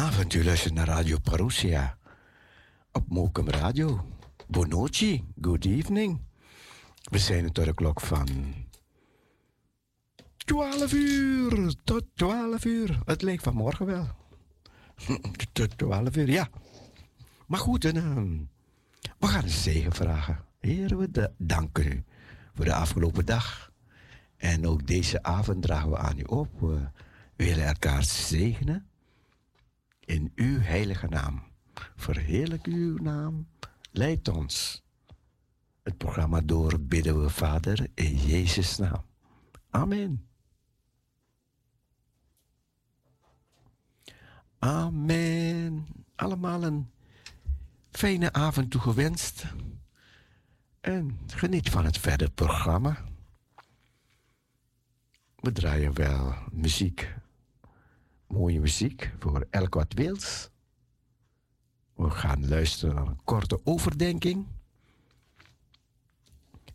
Goedenavond, u luistert naar Radio Parousia op Mokum Radio. Bonoci, good evening. We zijn tot de klok van 12 uur tot 12 uur. Het leek vanmorgen wel. tot 12 uur, ja. Maar goed, ehm, we gaan een zegen vragen. Heer, we danken u voor de afgelopen dag. En ook deze avond dragen we aan u op. We willen elkaar zegenen in uw heilige naam. Verheerlijk uw naam. Leid ons. Het programma door bidden we, Vader, in Jezus' naam. Amen. Amen. Allemaal een fijne avond toegewenst. En geniet van het verder programma. We draaien wel muziek mooie muziek voor elk wat wils. We gaan luisteren naar een korte overdenking.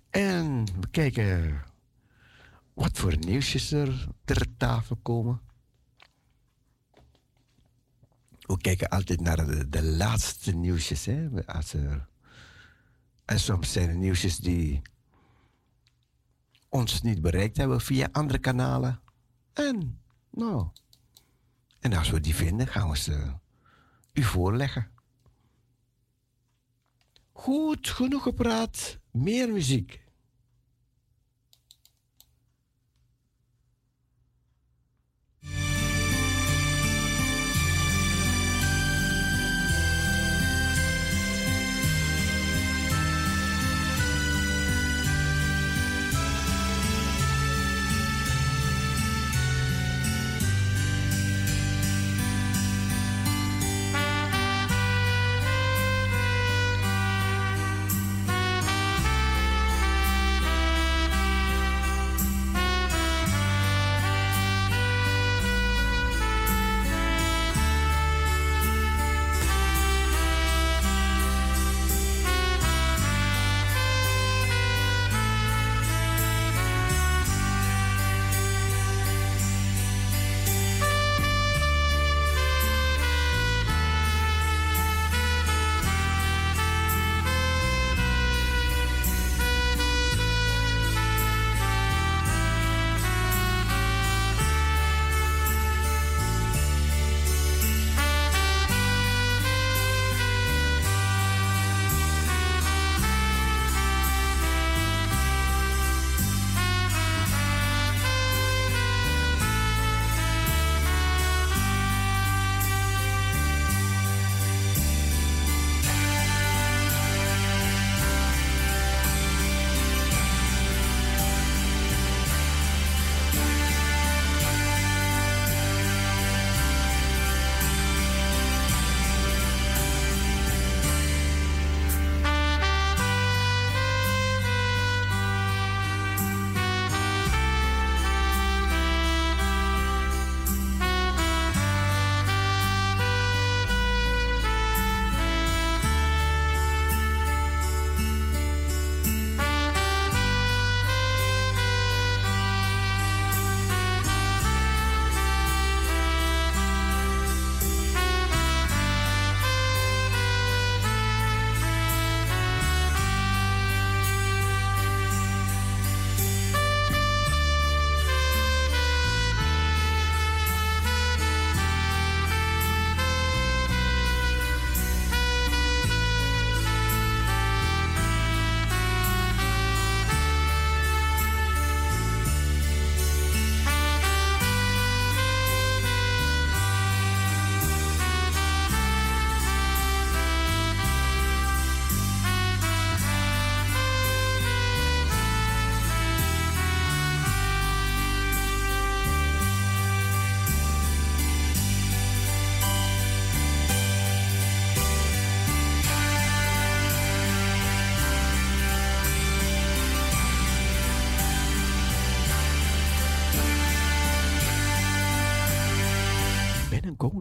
En we kijken wat voor nieuwsjes er ter tafel komen. We kijken altijd naar de, de laatste nieuwsjes. Hè? Als er, en soms zijn er nieuwsjes die ons niet bereikt hebben via andere kanalen. En nou, en als we die vinden, gaan we ze u voorleggen. Goed, genoeg gepraat. Meer muziek.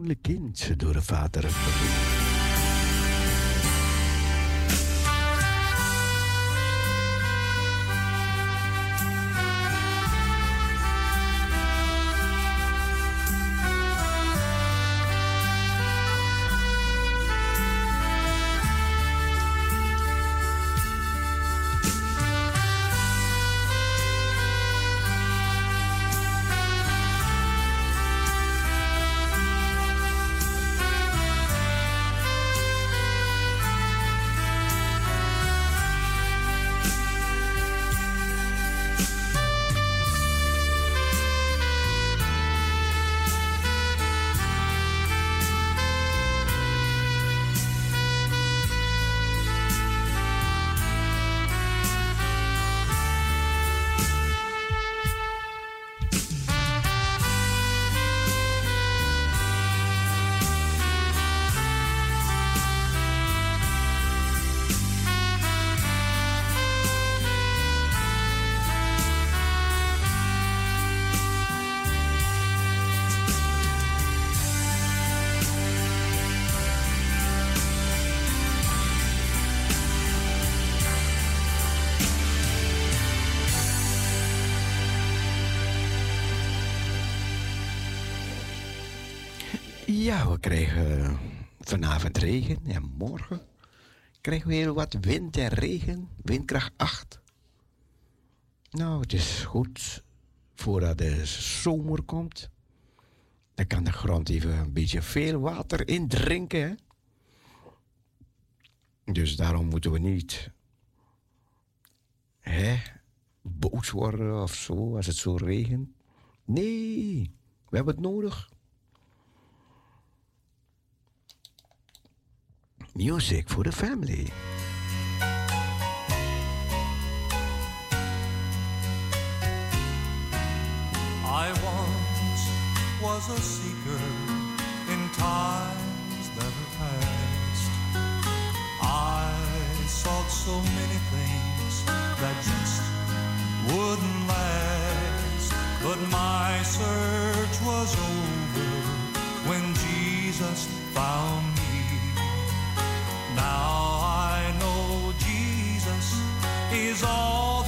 Koninklijk kind door de Vader verliefd. Ja, we krijgen vanavond regen en morgen krijgen we heel wat wind en regen, windkracht 8. Nou, het is goed voordat de zomer komt. Dan kan de grond even een beetje veel water indrinken. Dus daarom moeten we niet hè, boos worden of zo als het zo regent. Nee, we hebben het nodig. Music for the family. I once was a seeker in times that are past. I sought so many things that just wouldn't last. But my search was over when Jesus found me. Now I know Jesus is all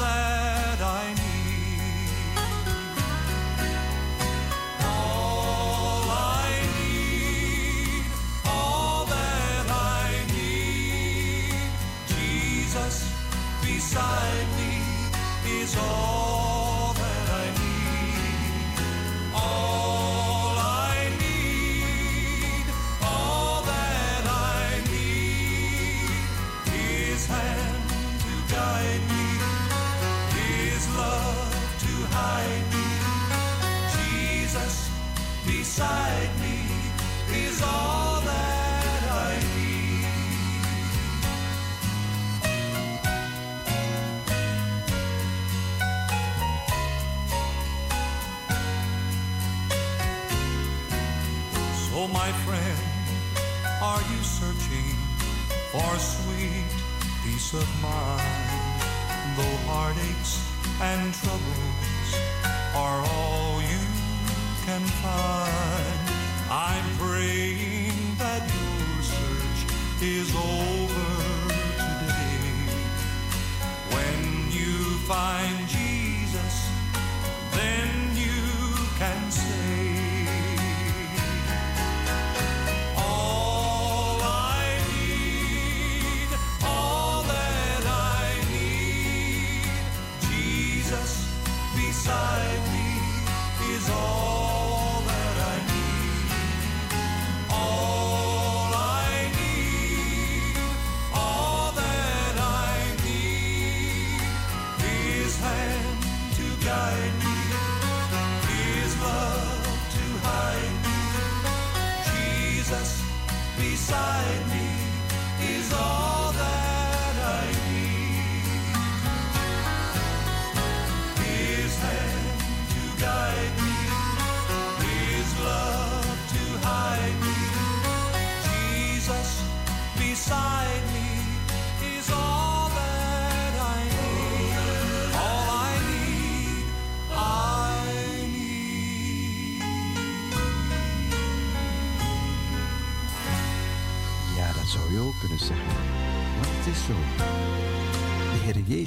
peace of mind? Though heartaches and troubles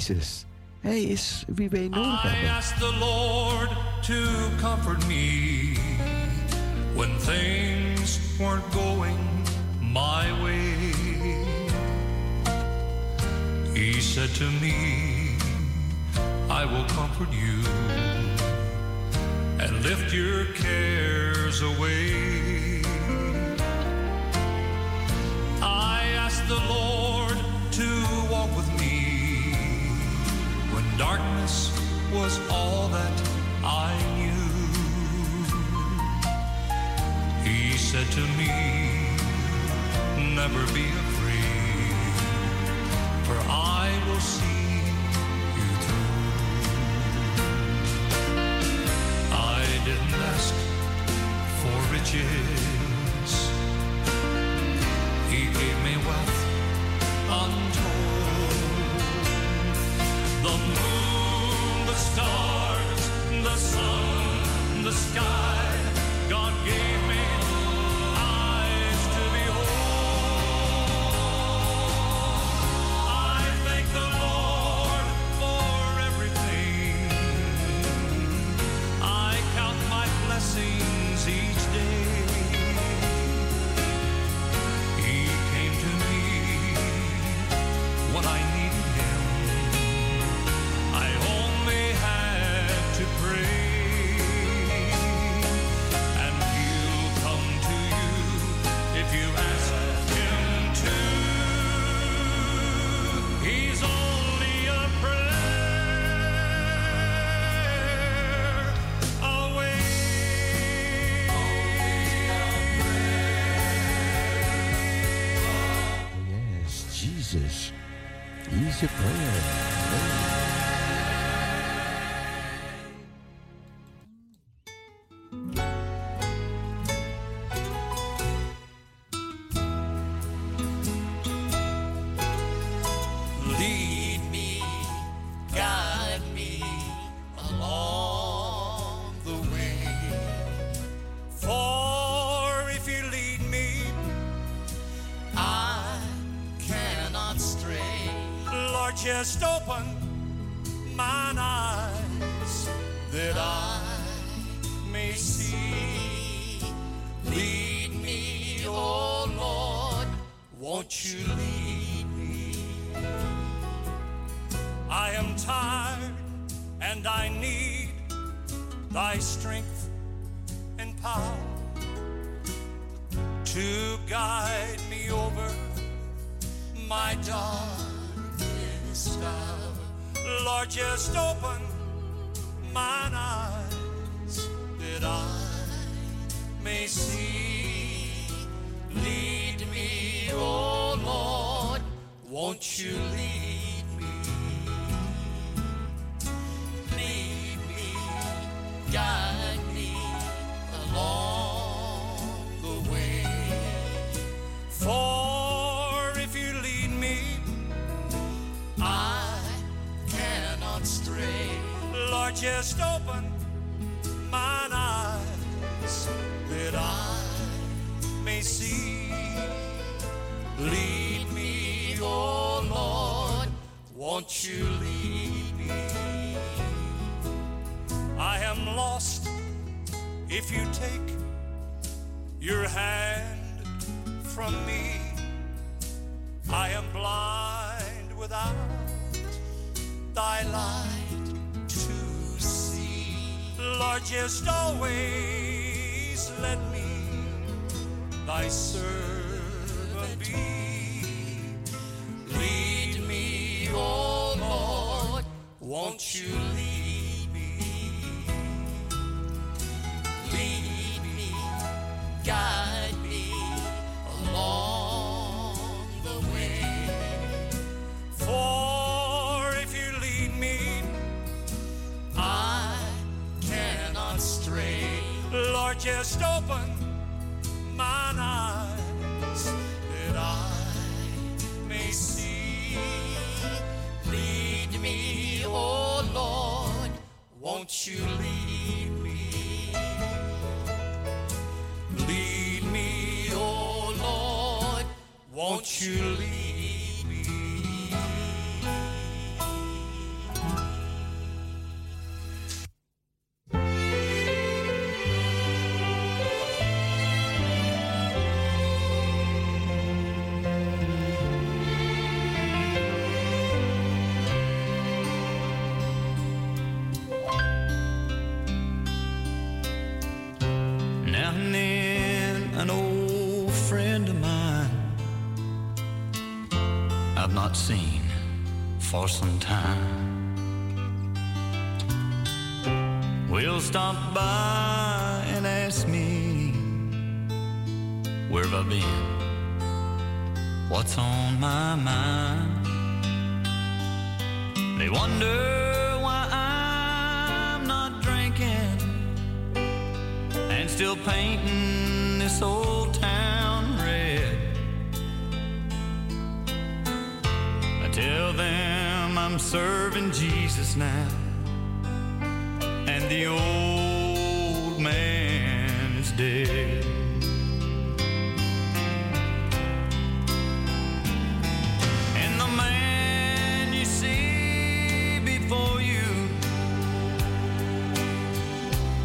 Jezus. Hij is wie wij nodig hebben. I ask the Lord to comfort me when things weren't going my way. He said to me, I will comfort you and lift your cares away. I asked the Lord was all that I knew. He said to me, Never be afraid, for I will see you through. I didn't ask for riches. just open. Will stop by and ask me where have I been, what's on my mind. They wonder why I'm not drinking and still painting this old town red. I tell them I'm serving Jesus now, the old man is dead. And the man you see before you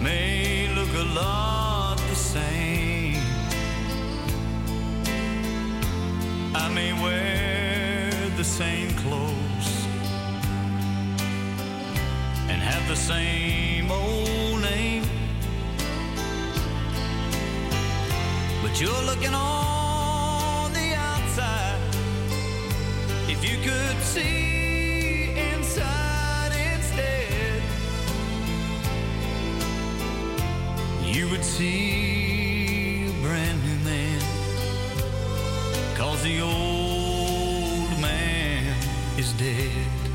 may look a lot the same. I may wear the same clothes and have the same old name. But you're looking on the outside. If you could see inside instead you would see a brand new man. Cause the old man is dead.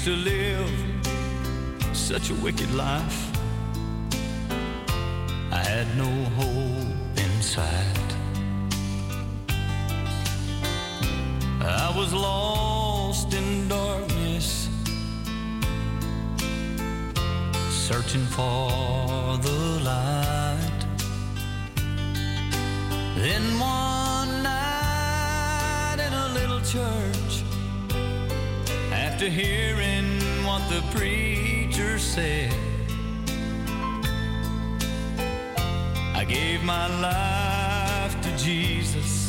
Used to live such a wicked life. My life to Jesus,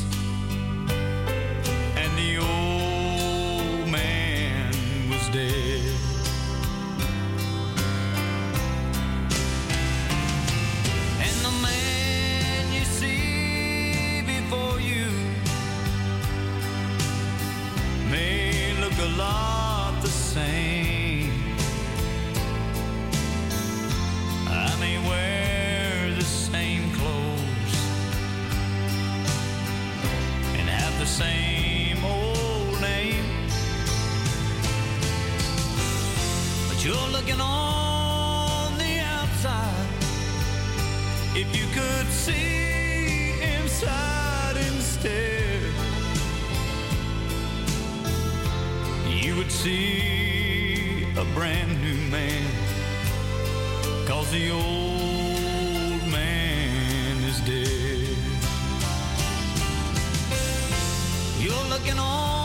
You're looking on the outside. If you could see inside instead you would see a brand new man. Cause the old man is dead. You're looking on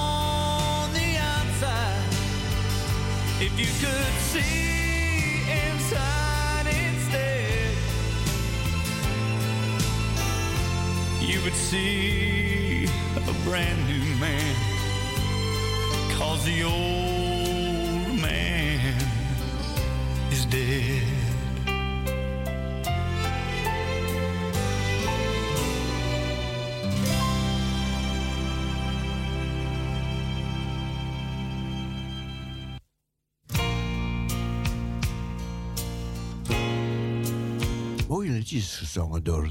you could see inside instead, you would see a brand new man. Cause the old man is dead. liedjes gezongen door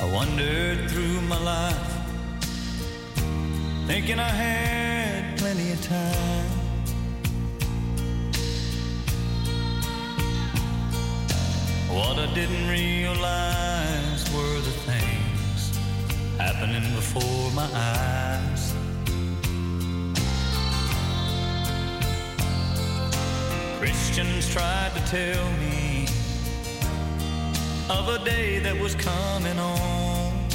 I wandered through my life thinking I had plenty of time. Didn't realize were the things happening before my eyes. Christians tried to tell me of a day that was coming on.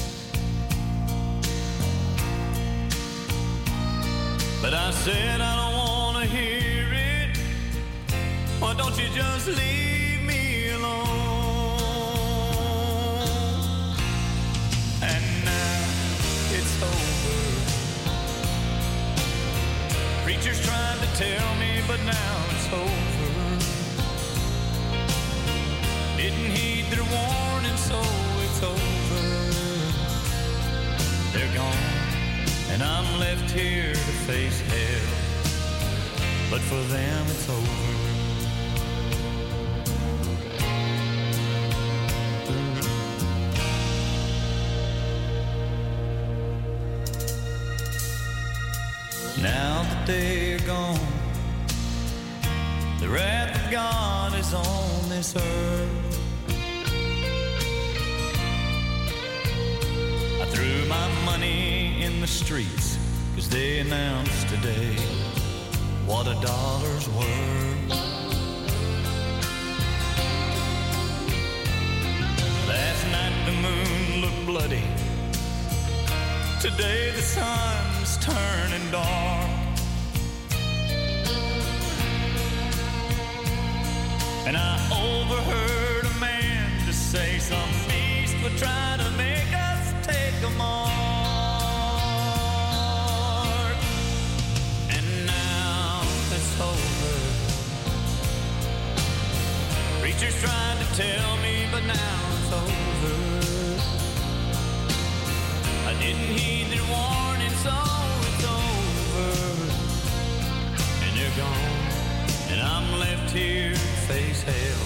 But I said, I don't want to hear it. Why don't you just leave over. Didn't heed their warning, so it's over. They're gone, and I'm left here to face hell. But for them, it's over. On. I threw my money in the streets because they announced today what a dollar's worth. Last night the moon looked bloody. Today the sun's turning dark. To face hell.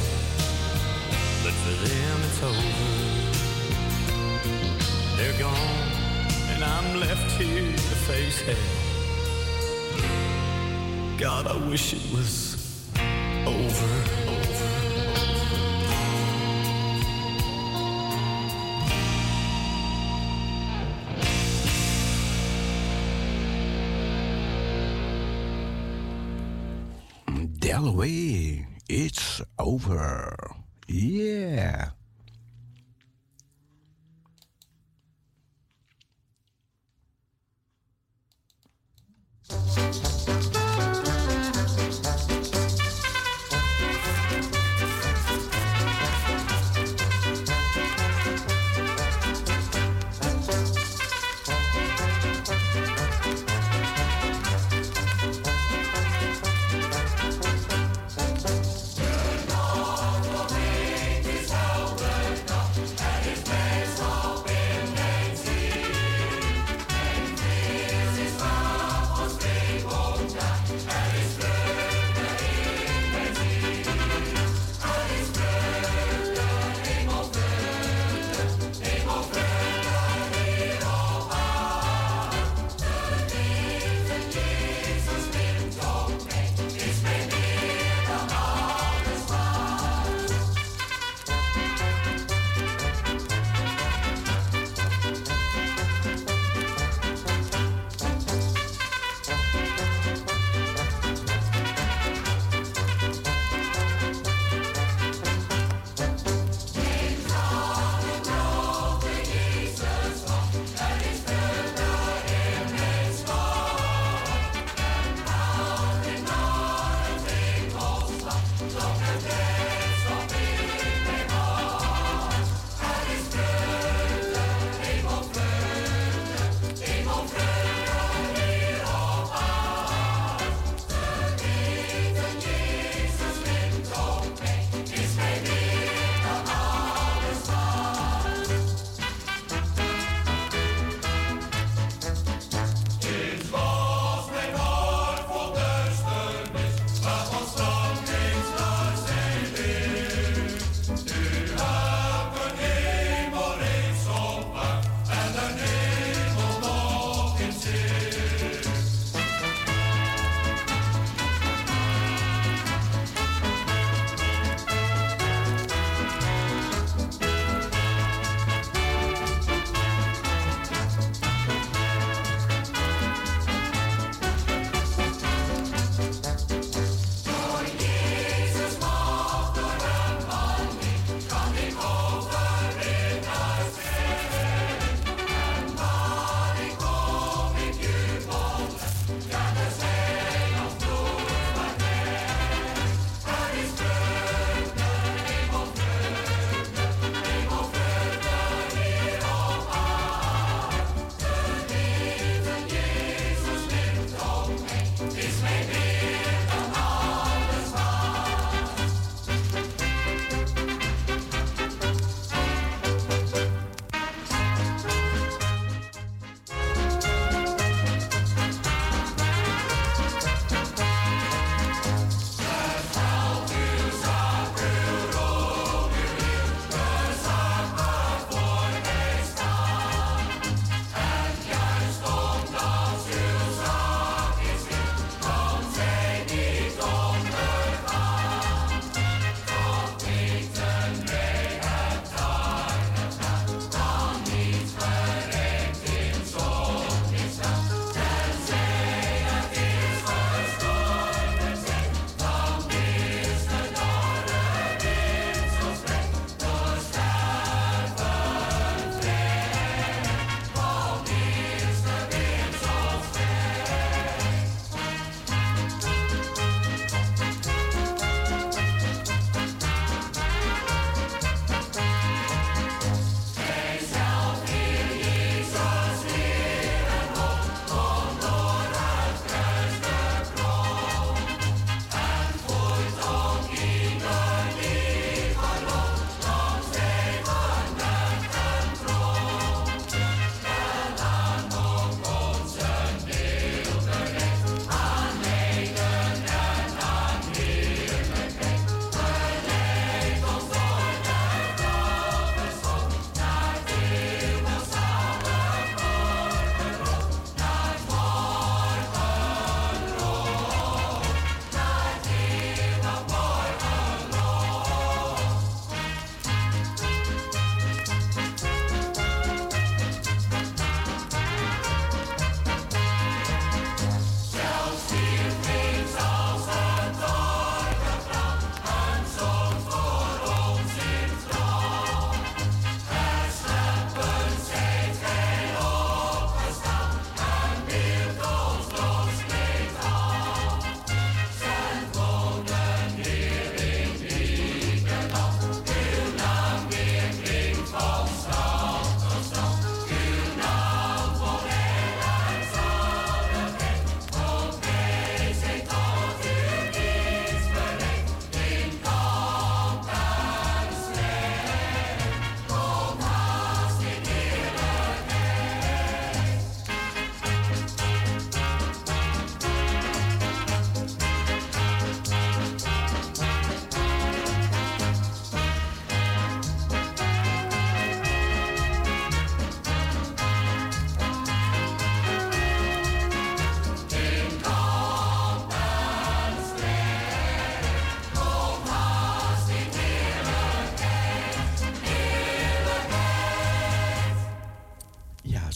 But for them, it's over. They're gone, and I'm left here to face hell. God, I wish it was over, over.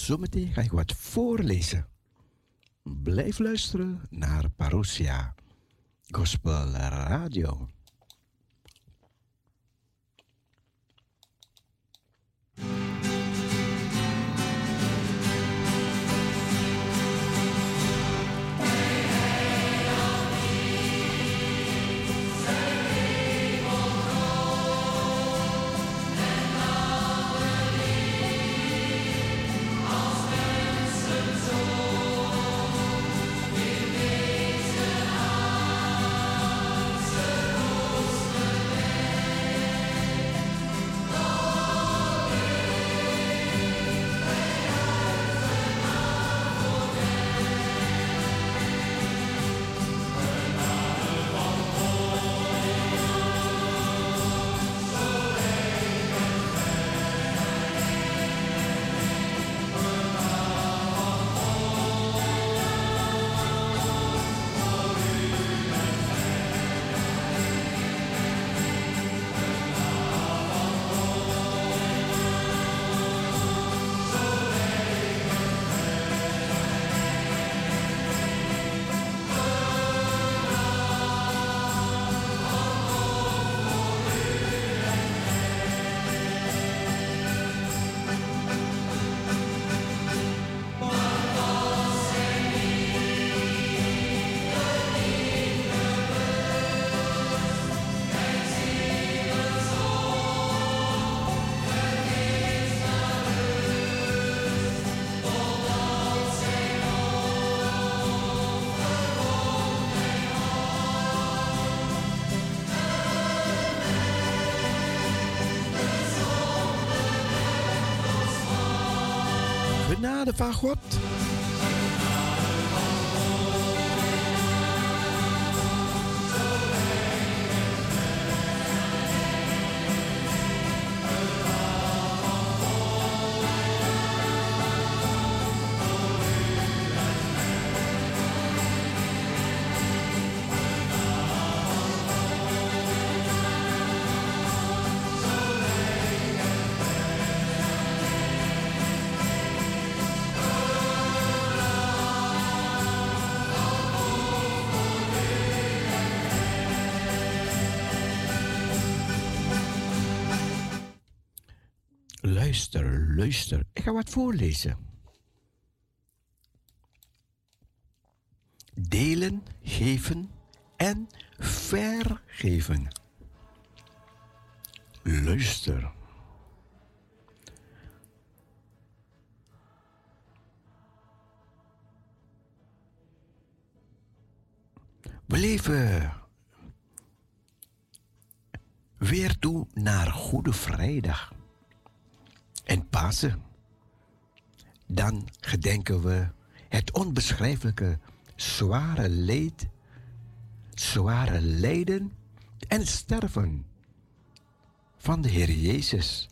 Zometeen ga ik wat voorlezen. Blijf luisteren naar Parousia Gospel Radio. Genade van God. Ik ga wat voorlezen. Delen, geven en vergeven. Luister. We leven weer toe naar Goede Vrijdag en Pasen. Dan gedenken we het onbeschrijfelijke zware leed, zware lijden en sterven van de Heer Jezus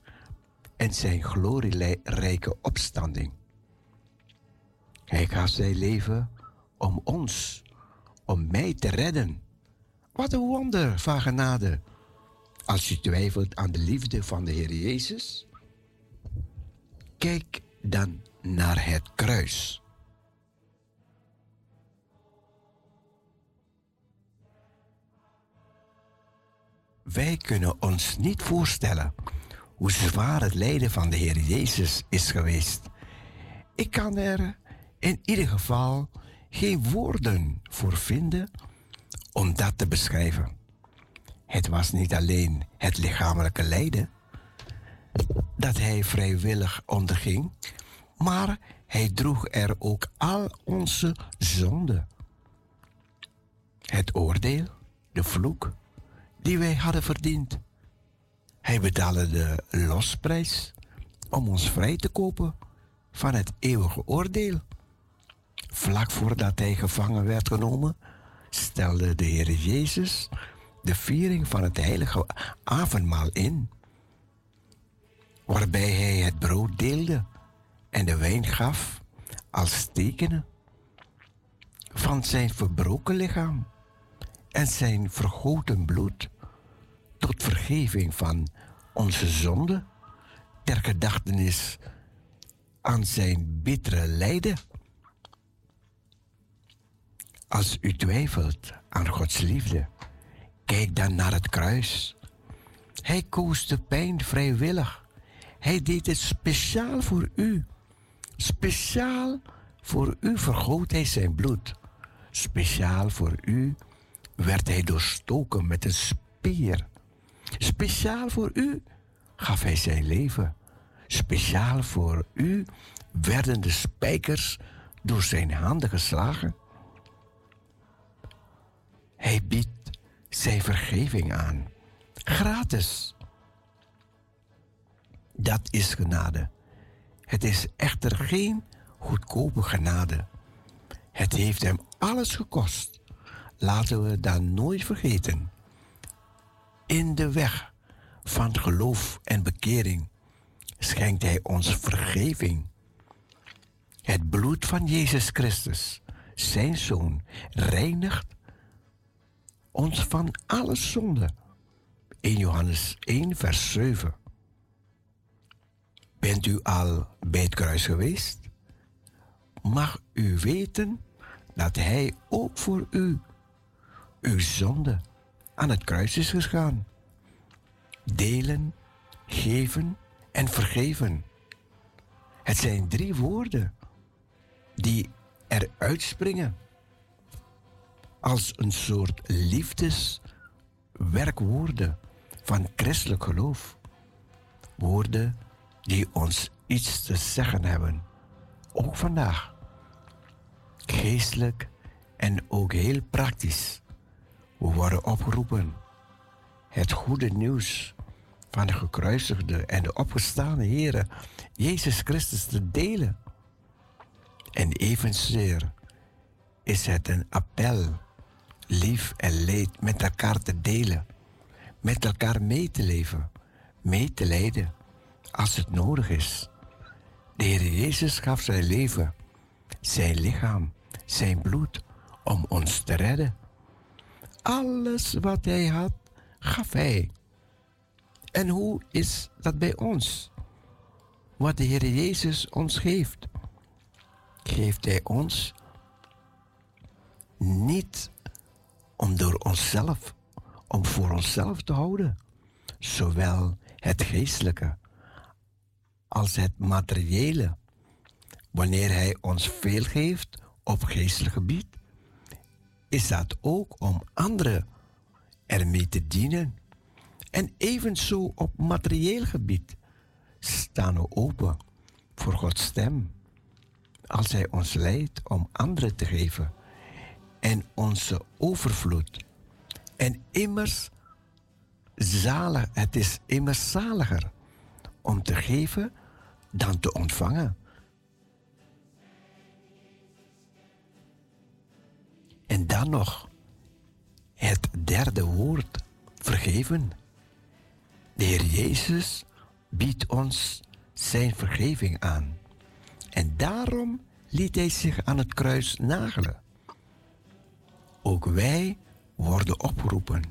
en zijn glorierijke opstanding. Hij gaf zijn leven om ons, om mij te redden. Wat een wonder van genade. Als je twijfelt aan de liefde van de Heer Jezus, Kijk dan naar het kruis. Wij kunnen ons niet voorstellen hoe zwaar het lijden van de Heer Jezus is geweest. Ik kan er in ieder geval geen woorden voor vinden om dat te beschrijven. Het was niet alleen het lichamelijke lijden, dat hij vrijwillig onderging, maar hij droeg er ook al onze zonden. Het oordeel, de vloek, die wij hadden verdiend. Hij betaalde de losprijs om ons vrij te kopen van het eeuwige oordeel. Vlak voordat hij gevangen werd genomen, stelde de Heer Jezus de viering van het heilige avondmaal in waarbij hij het brood deelde en de wijn gaf als tekenen van zijn verbroken lichaam en zijn vergoten bloed tot vergeving van onze zonde ter gedachtenis aan zijn bittere lijden? Als u twijfelt aan Gods liefde, kijk dan naar het kruis. Hij koos de pijn vrijwillig. Hij deed het speciaal voor u. Speciaal voor u vergoot hij zijn bloed. Speciaal voor u werd hij doorstoken met een speer. Speciaal voor u gaf hij zijn leven. Speciaal voor u werden de spijkers door zijn handen geslagen. Hij biedt zijn vergeving aan. Gratis. Dat is genade. Het is echter geen goedkope genade. Het heeft hem alles gekost. Laten we dat nooit vergeten. In de weg van geloof en bekering schenkt Hij ons vergeving. Het bloed van Jezus Christus, Zijn Zoon, reinigt ons van alle zonde. In Johannes 1, vers 7. Bent u al bij het kruis geweest? Mag u weten dat Hij ook voor u, uw zonde, aan het kruis is gegaan. Delen, geven en vergeven. Het zijn drie woorden die er uitspringen als een soort liefdeswerkwoorden van christelijk geloof. Woorden die ons iets te zeggen hebben, ook vandaag. Geestelijk en ook heel praktisch. We worden opgeroepen het goede nieuws van de gekruisigde en de opgestane Heere Jezus Christus te delen. En evenzeer is het een appel lief en leed met elkaar te delen, met elkaar mee te leven, mee te lijden als het nodig is. De Heer Jezus gaf zijn leven, zijn lichaam, zijn bloed om ons te redden. Alles wat hij had, gaf hij. En hoe is dat bij ons? Wat de Heer Jezus ons geeft, geeft Hij ons niet om door onszelf, om voor onszelf te houden, zowel het geestelijke als het materiële. Wanneer Hij ons veel geeft op geestelijk gebied, is dat ook om anderen ermee te dienen. En evenzo op materieel gebied staan we open voor Gods stem. Als Hij ons leidt om anderen te geven en onze overvloed. En immers zalig, het is immers zaliger om te geven dan te ontvangen. En dan nog het derde woord, vergeven. De Heer Jezus biedt ons zijn vergeving aan. En daarom liet hij zich aan het kruis nagelen. Ook wij worden opgeroepen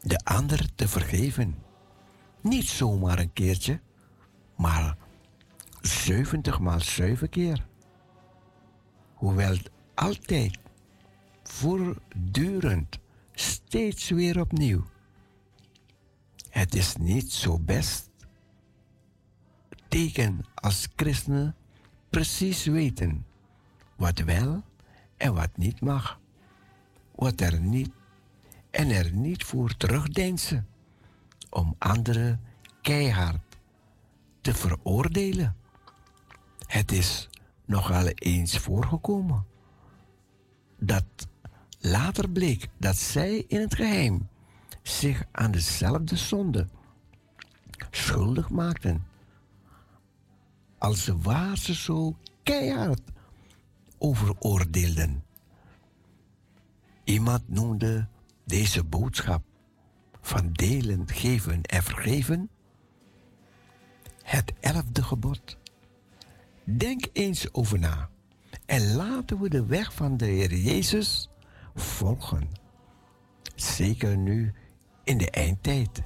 de ander te vergeven. Niet zomaar een keertje, maar 70 maal 7 keer. Hoewel altijd, voortdurend, steeds weer opnieuw. Het is niet zo best. Teken als christenen precies weten wat wel en wat niet mag. Wat er niet en er niet voor terugdeinzen om anderen keihard te veroordelen. Het is nogal eens voorgekomen dat later bleek dat zij in het geheim zich aan dezelfde zonde schuldig maakten. Als ze waar ze zo keihard overoordeelden. Iemand noemde deze boodschap van delen, geven en vergeven het elfde gebod. Denk eens over na en laten we de weg van de Heer Jezus volgen. Zeker nu in de eindtijd.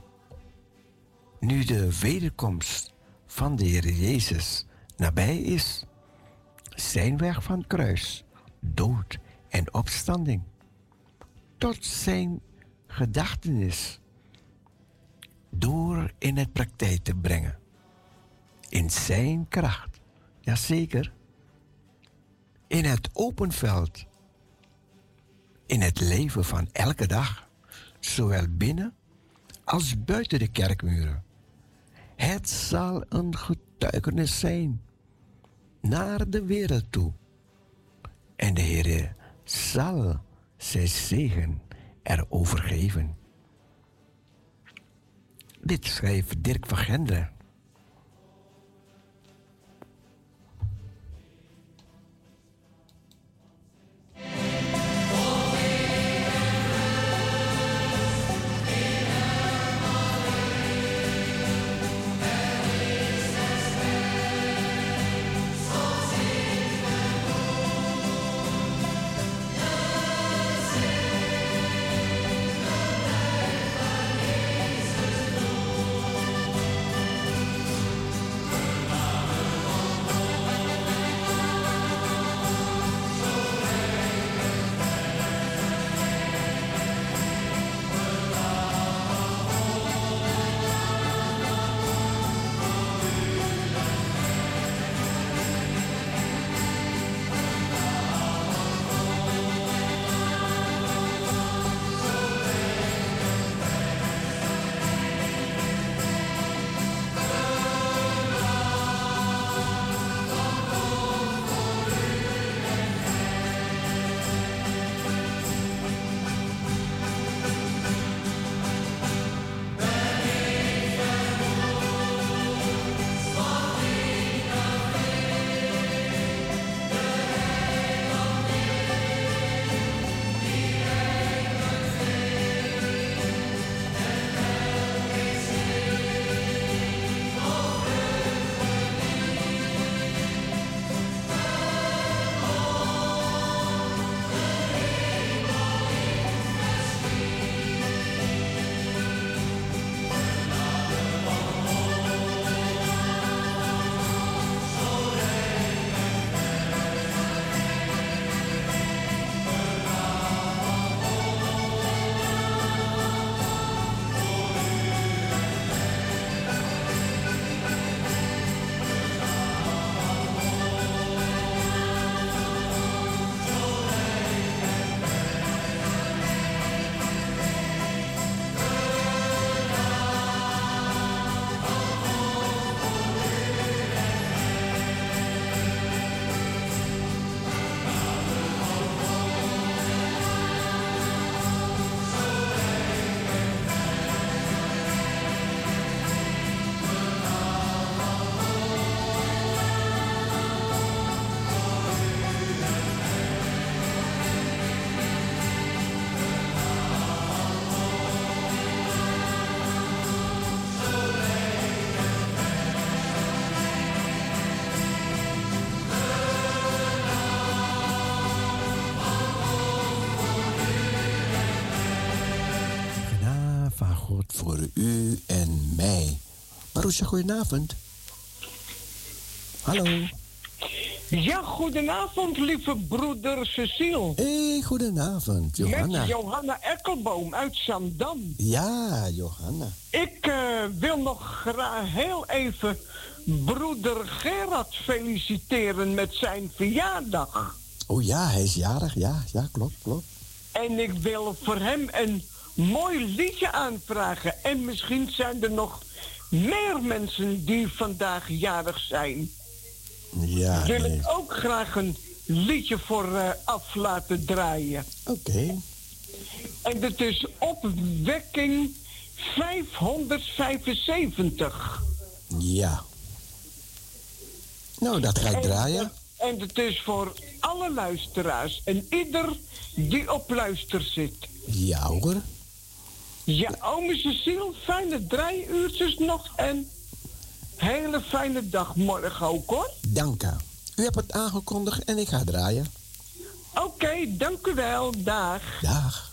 Nu de wederkomst van de Heer Jezus nabij is. Zijn weg van kruis, dood en opstanding. Tot zijn gedachtenis door in het praktijk te brengen. In zijn kracht. Jazeker. In het open veld. In het leven van elke dag. Zowel binnen als buiten de kerkmuren. Het zal een getuigenis zijn naar de wereld toe. En de Heer zal zijn zegen erover geven. Dit schrijft Dirk van Genderen. Goedenavond. Hallo. Ja, goedenavond, lieve broeder Cecile. hey, goedenavond, Johanna. Met Johanna Ekkelboom uit Zandam. Ja, Johanna. Ik uh, wil nog graag heel even broeder Gerard feliciteren met zijn verjaardag. Oh ja, hij is jarig, ja, ja, klopt, klopt. En ik wil voor hem een mooi liedje aanvragen. En misschien zijn er nog meer mensen die vandaag jarig zijn. Ja. Wil ik ook graag een liedje voor uh, af laten draaien. Oké. En dat is opwekking 575. Ja. Nou, dat ga ik draaien. En het is voor alle luisteraars en ieder die op luister zit. Ja hoor. Ja, ome Cecile, fijne drie uurtjes nog en hele fijne dag morgen ook hoor. Dank u. U hebt het aangekondigd en ik ga draaien. Oké, dank u wel. Dag. Dag.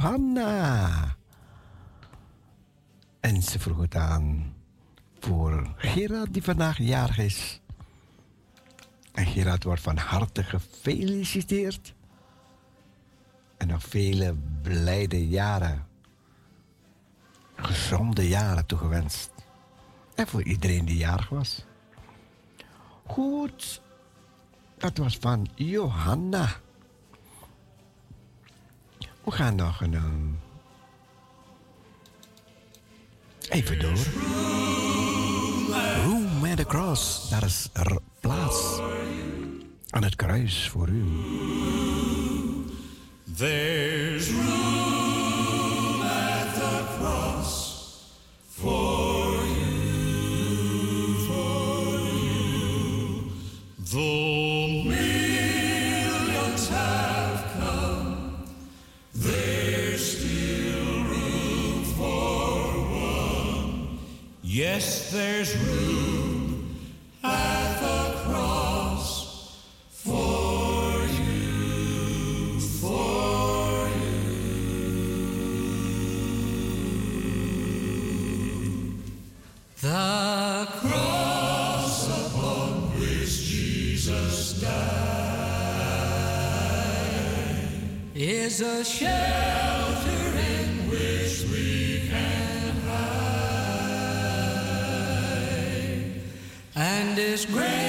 Johanna. En ze vroeg het aan voor Gerard, die vandaag jarig is. En Gerard wordt van harte gefeliciteerd. En nog vele blijde jaren, gezonde jaren toegewenst. En voor iedereen die jarig was. Goed, dat was van Johanna. We gaan nog een. Even door. Room at the cross. Daar is er plaats aan het kruis voor u. There's room there's room at the cross for you, for you. The cross upon which Jesus died is a shelter and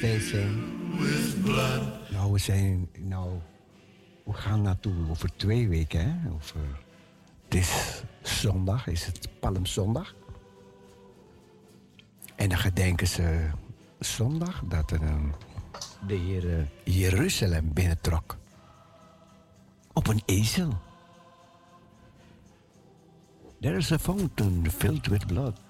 with blood Nou, we zijn. Nou, we gaan naartoe over twee weken, hè? Over. Het is zondag, is het Palmzondag. En dan gedenken ze zondag dat er een, de Heer eh, Jeruzalem binnentrok. Op een ezel. There is a fountain filled with blood.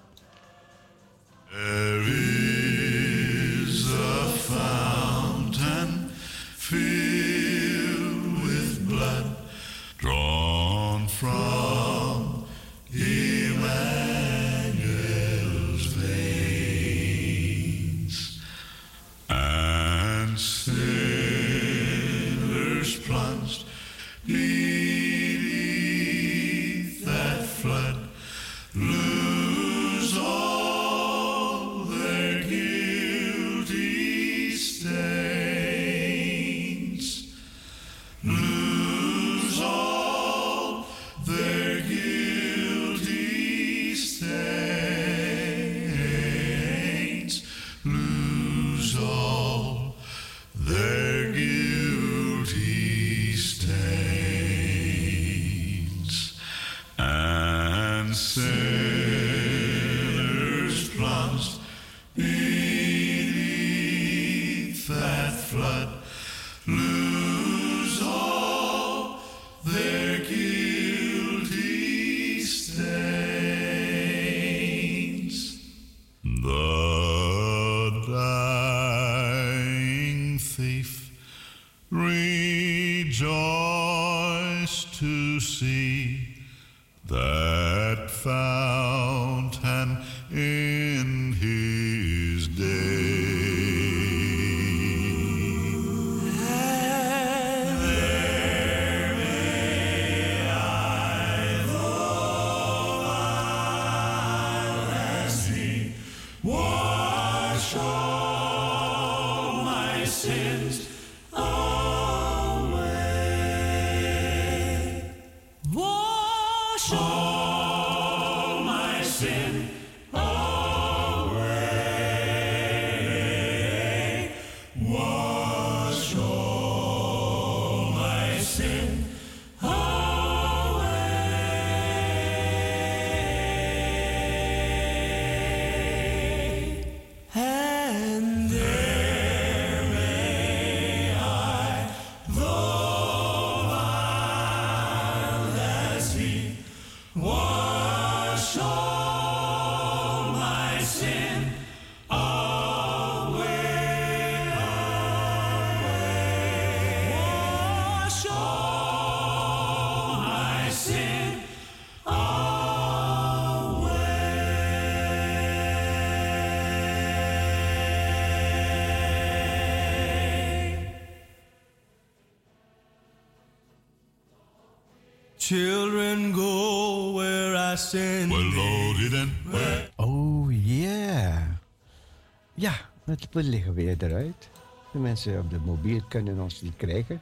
spullen liggen weer eruit. De mensen op de mobiel kunnen ons niet krijgen.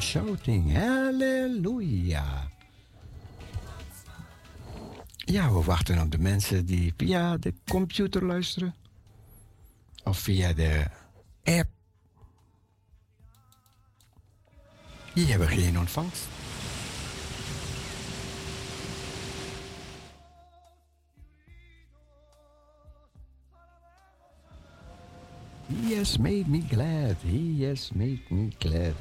shouting hallelujah. Ja, we wachten op de mensen die via de computer luisteren. Of via de app. Die hebben geen ontvangst. He has made me glad. He has made me glad.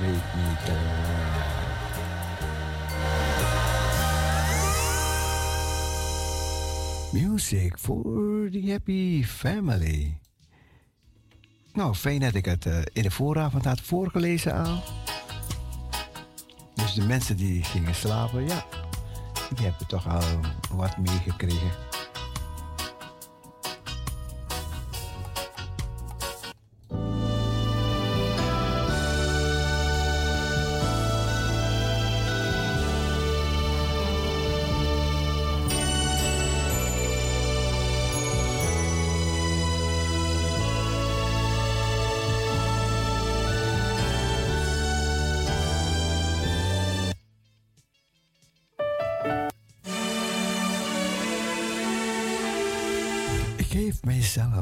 Make me glad. Music for the happy family. Nou, fijn dat ik het uh, in de vooravond had voorgelezen aan. Dus de mensen die gingen slapen, ja, die hebben toch al wat meegekregen.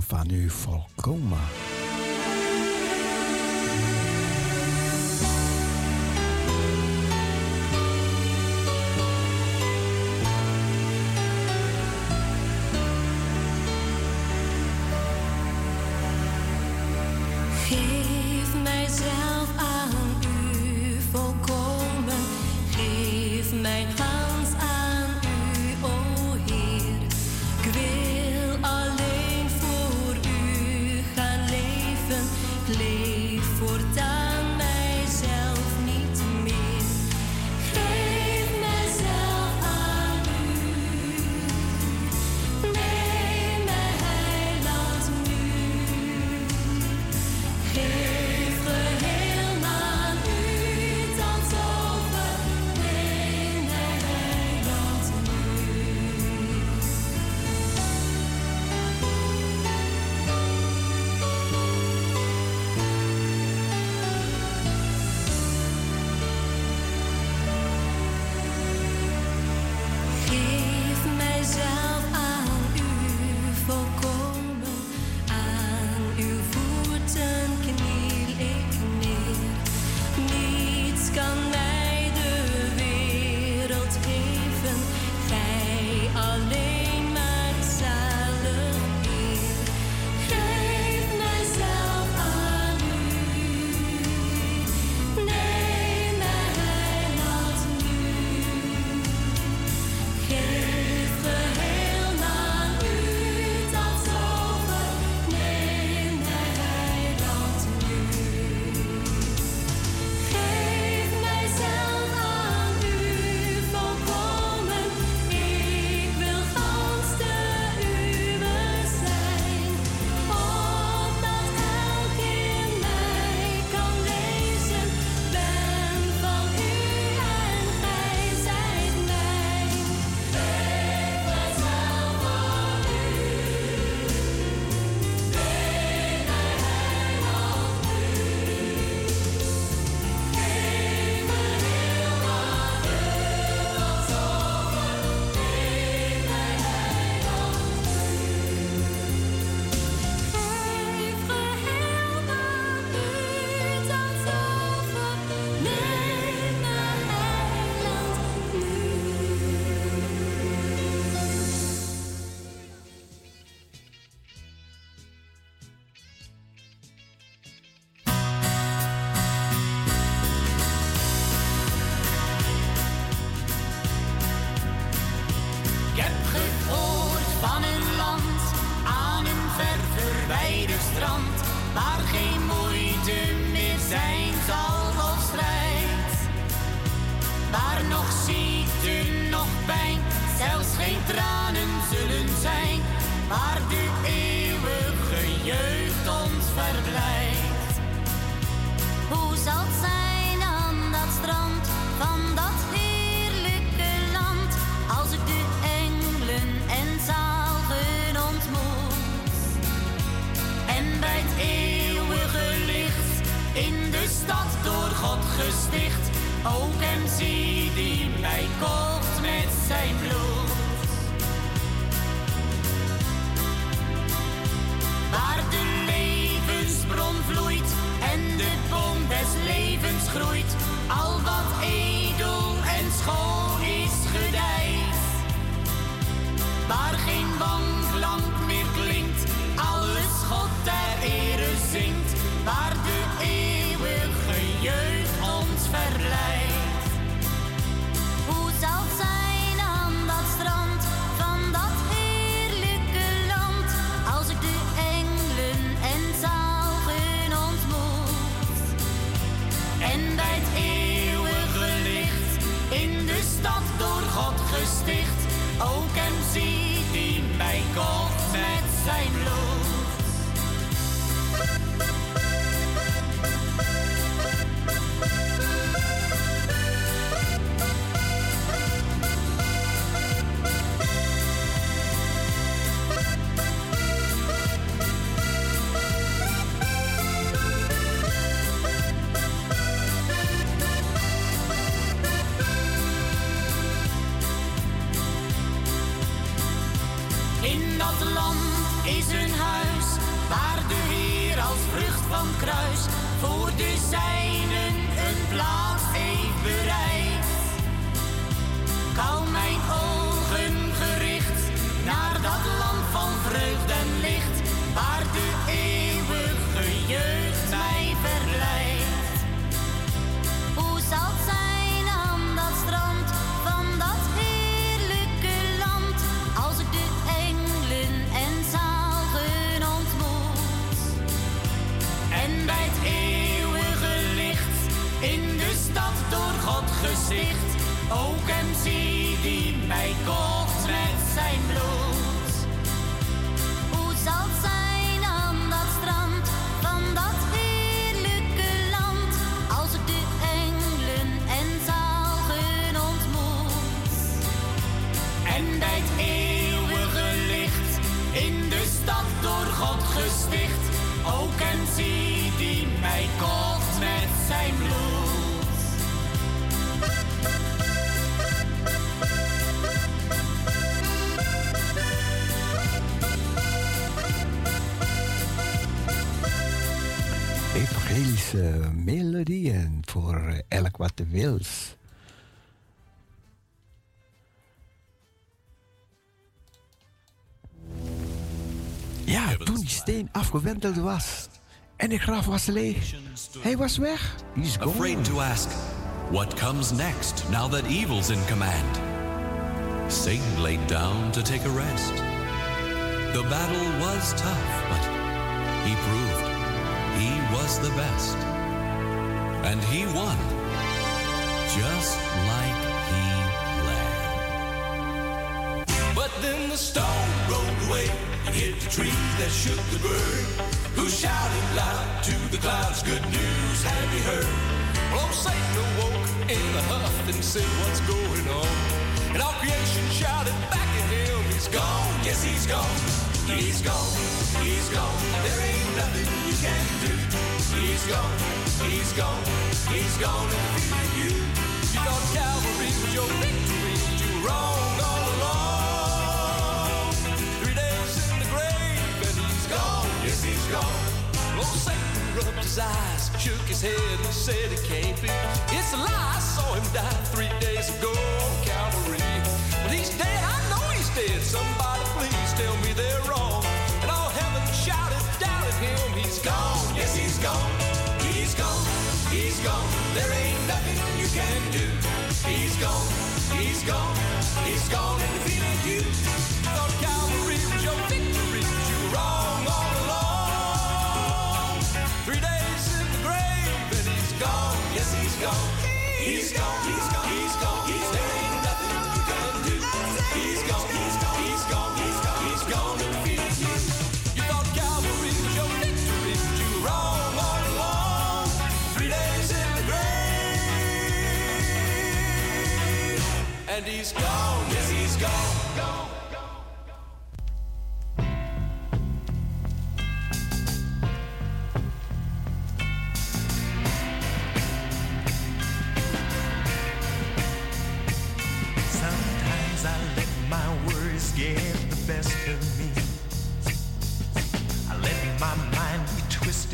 Zelf aan u volkomen. Zie die mij kocht met zijn bloed. Evangelische melodieën voor eh, elk wat de wils. Ja, toen die steen afgewenteld was en de graf was leeg. Hij was weg. He's gone. Afraid to ask, what comes next now that evil's in command? Satan laid down to take a rest. The battle was tough, but he proved he was the best. And he won, just like he planned. But then the stone rolled away and hit the tree that shook the bird. Who shouted loud to the clouds, good news have you heard? Well, old Satan awoke in a huff and said, What's going on? And all creation shouted back at him, He's gone, Yes, he's gone, he's gone, he's gone. There ain't nothing you can do. He's gone, he's gone, he's gone and defeated you. You thought Calvary was your victory, you wrong his eyes, shook his head, and said it can't be. It's a lie, I saw him die three days ago on Calvary. But he's dead, I know he's dead. Somebody please tell me they're wrong. And all heaven shouted down at him, he's gone. Yes, he's gone, he's gone, he's gone. There ain't nothing you can do. He's gone, he's gone, he's gone and defeated you.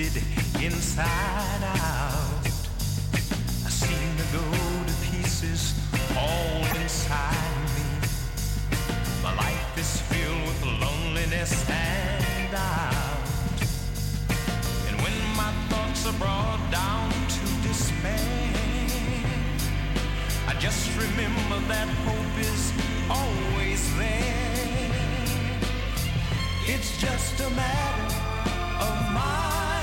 Twisted inside out. I seem to go to pieces all inside me. My life is filled with loneliness and doubt. And when my thoughts are brought down to despair, I just remember that hope is always there. It's just a matter of mind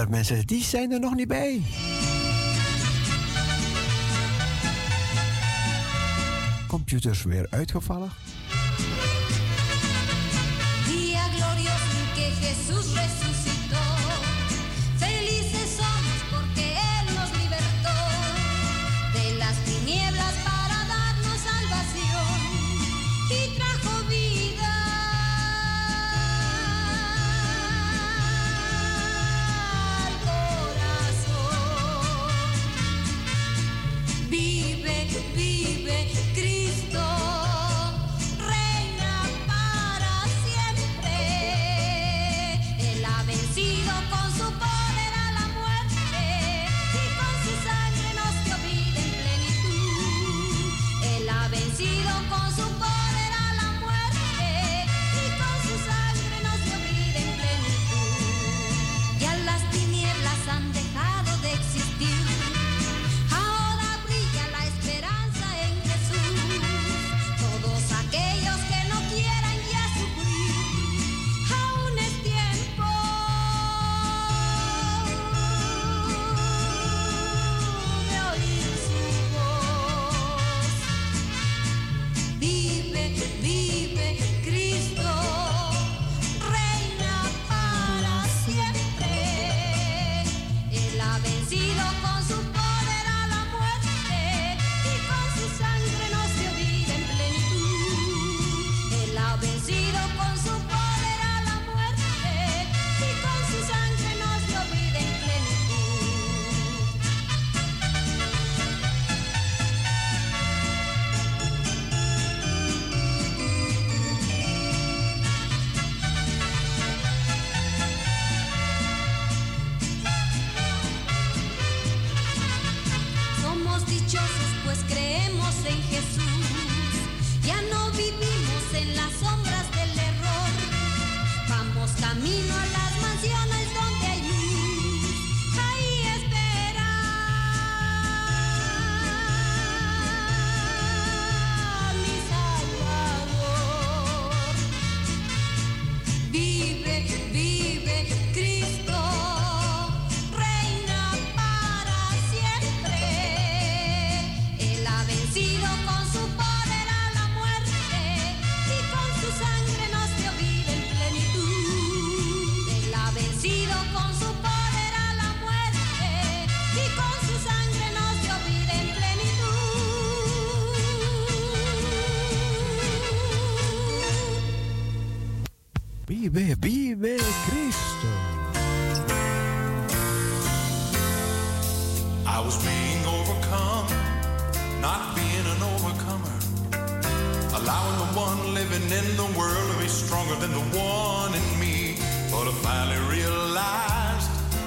andere mensen, die zijn er nog niet bij. Computers weer uitgevallen.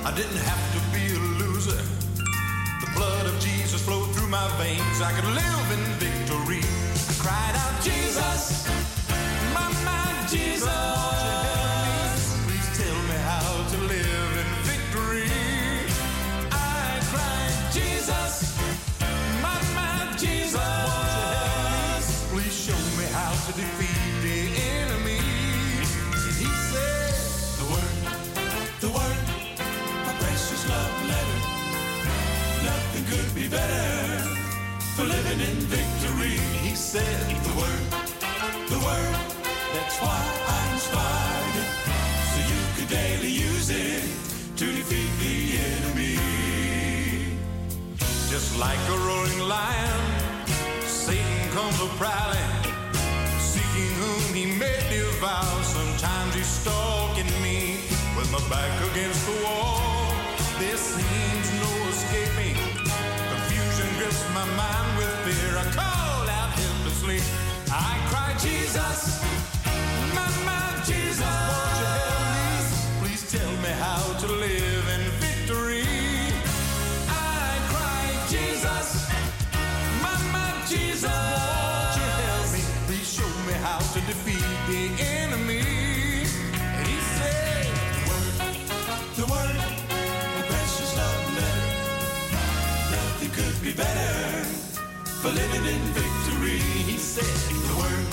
I didn't have to be a loser. The blood of Jesus flowed through my veins. I could live in victory. I cried out, Jesus, my, my Jesus. Said, The word, the word, that's why I inspired it. So you could daily use it to defeat the enemy. Just like a roaring lion, Satan comes a prowling, seeking whom he may devour. Sometimes he's stalking me with my back against the wall. There seems no escaping. Confusion grips my mind for living in victory. He said, the word,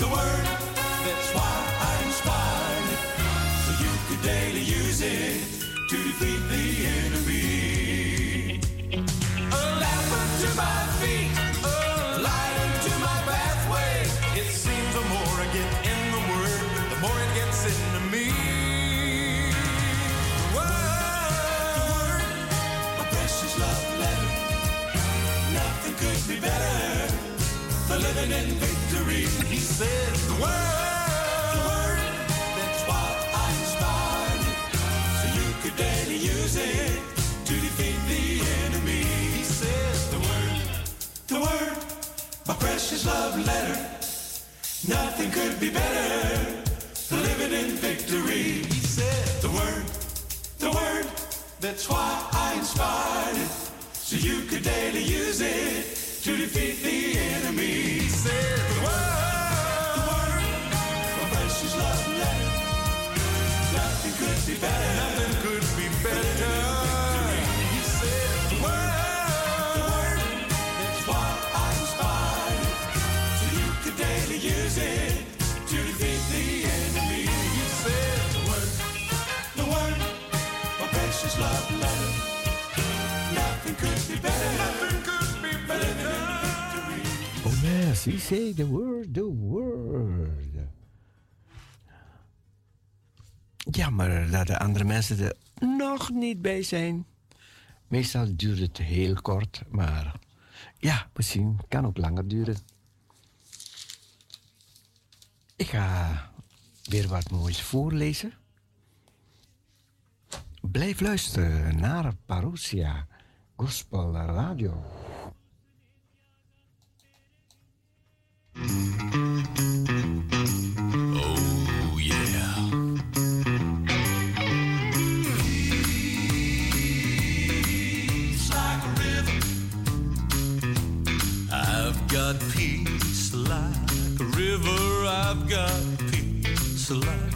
the word, that's why I inspired. So you could daily use it to defeat the enemy. A lamp unto my living in victory. He said the word, the word. That's why I inspired so you could daily use it to defeat the enemy. He said the word, the word, my precious love letter. Nothing could be better for living in victory. He said the word, the word. That's why I inspired it, so you could daily use it to defeat the enemy. Said the word, the word, my precious love letter. Nothing could be better. Nothing could Oh yes, he say the word, the word. Jammer dat de andere mensen er nog niet bij zijn. Meestal duurt het heel kort, maar ja, misschien kan ook langer duren. Ik ga weer wat moois voorlezen. Blijf luisteren naar Parousia Gospel Radio. Oh, got peace like a river. I've got peace like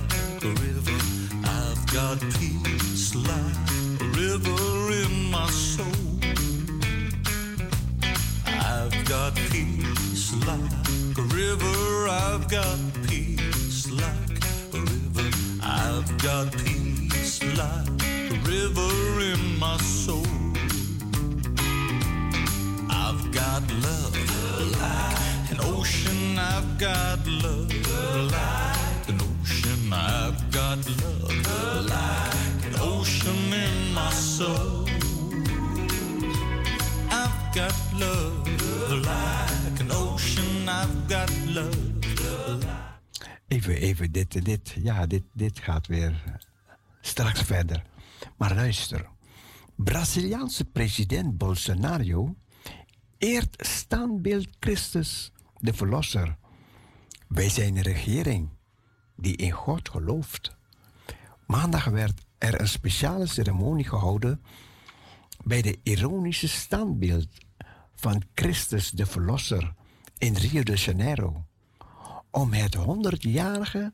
Ja, dit, dit gaat weer straks verder. Maar luister. Braziliaanse president Bolsonaro eert standbeeld Christus, de Verlosser, bij zijn regering, die in God gelooft. Maandag werd er een speciale ceremonie gehouden bij de ironische standbeeld van Christus de Verlosser in Rio de Janeiro om het 100-jarige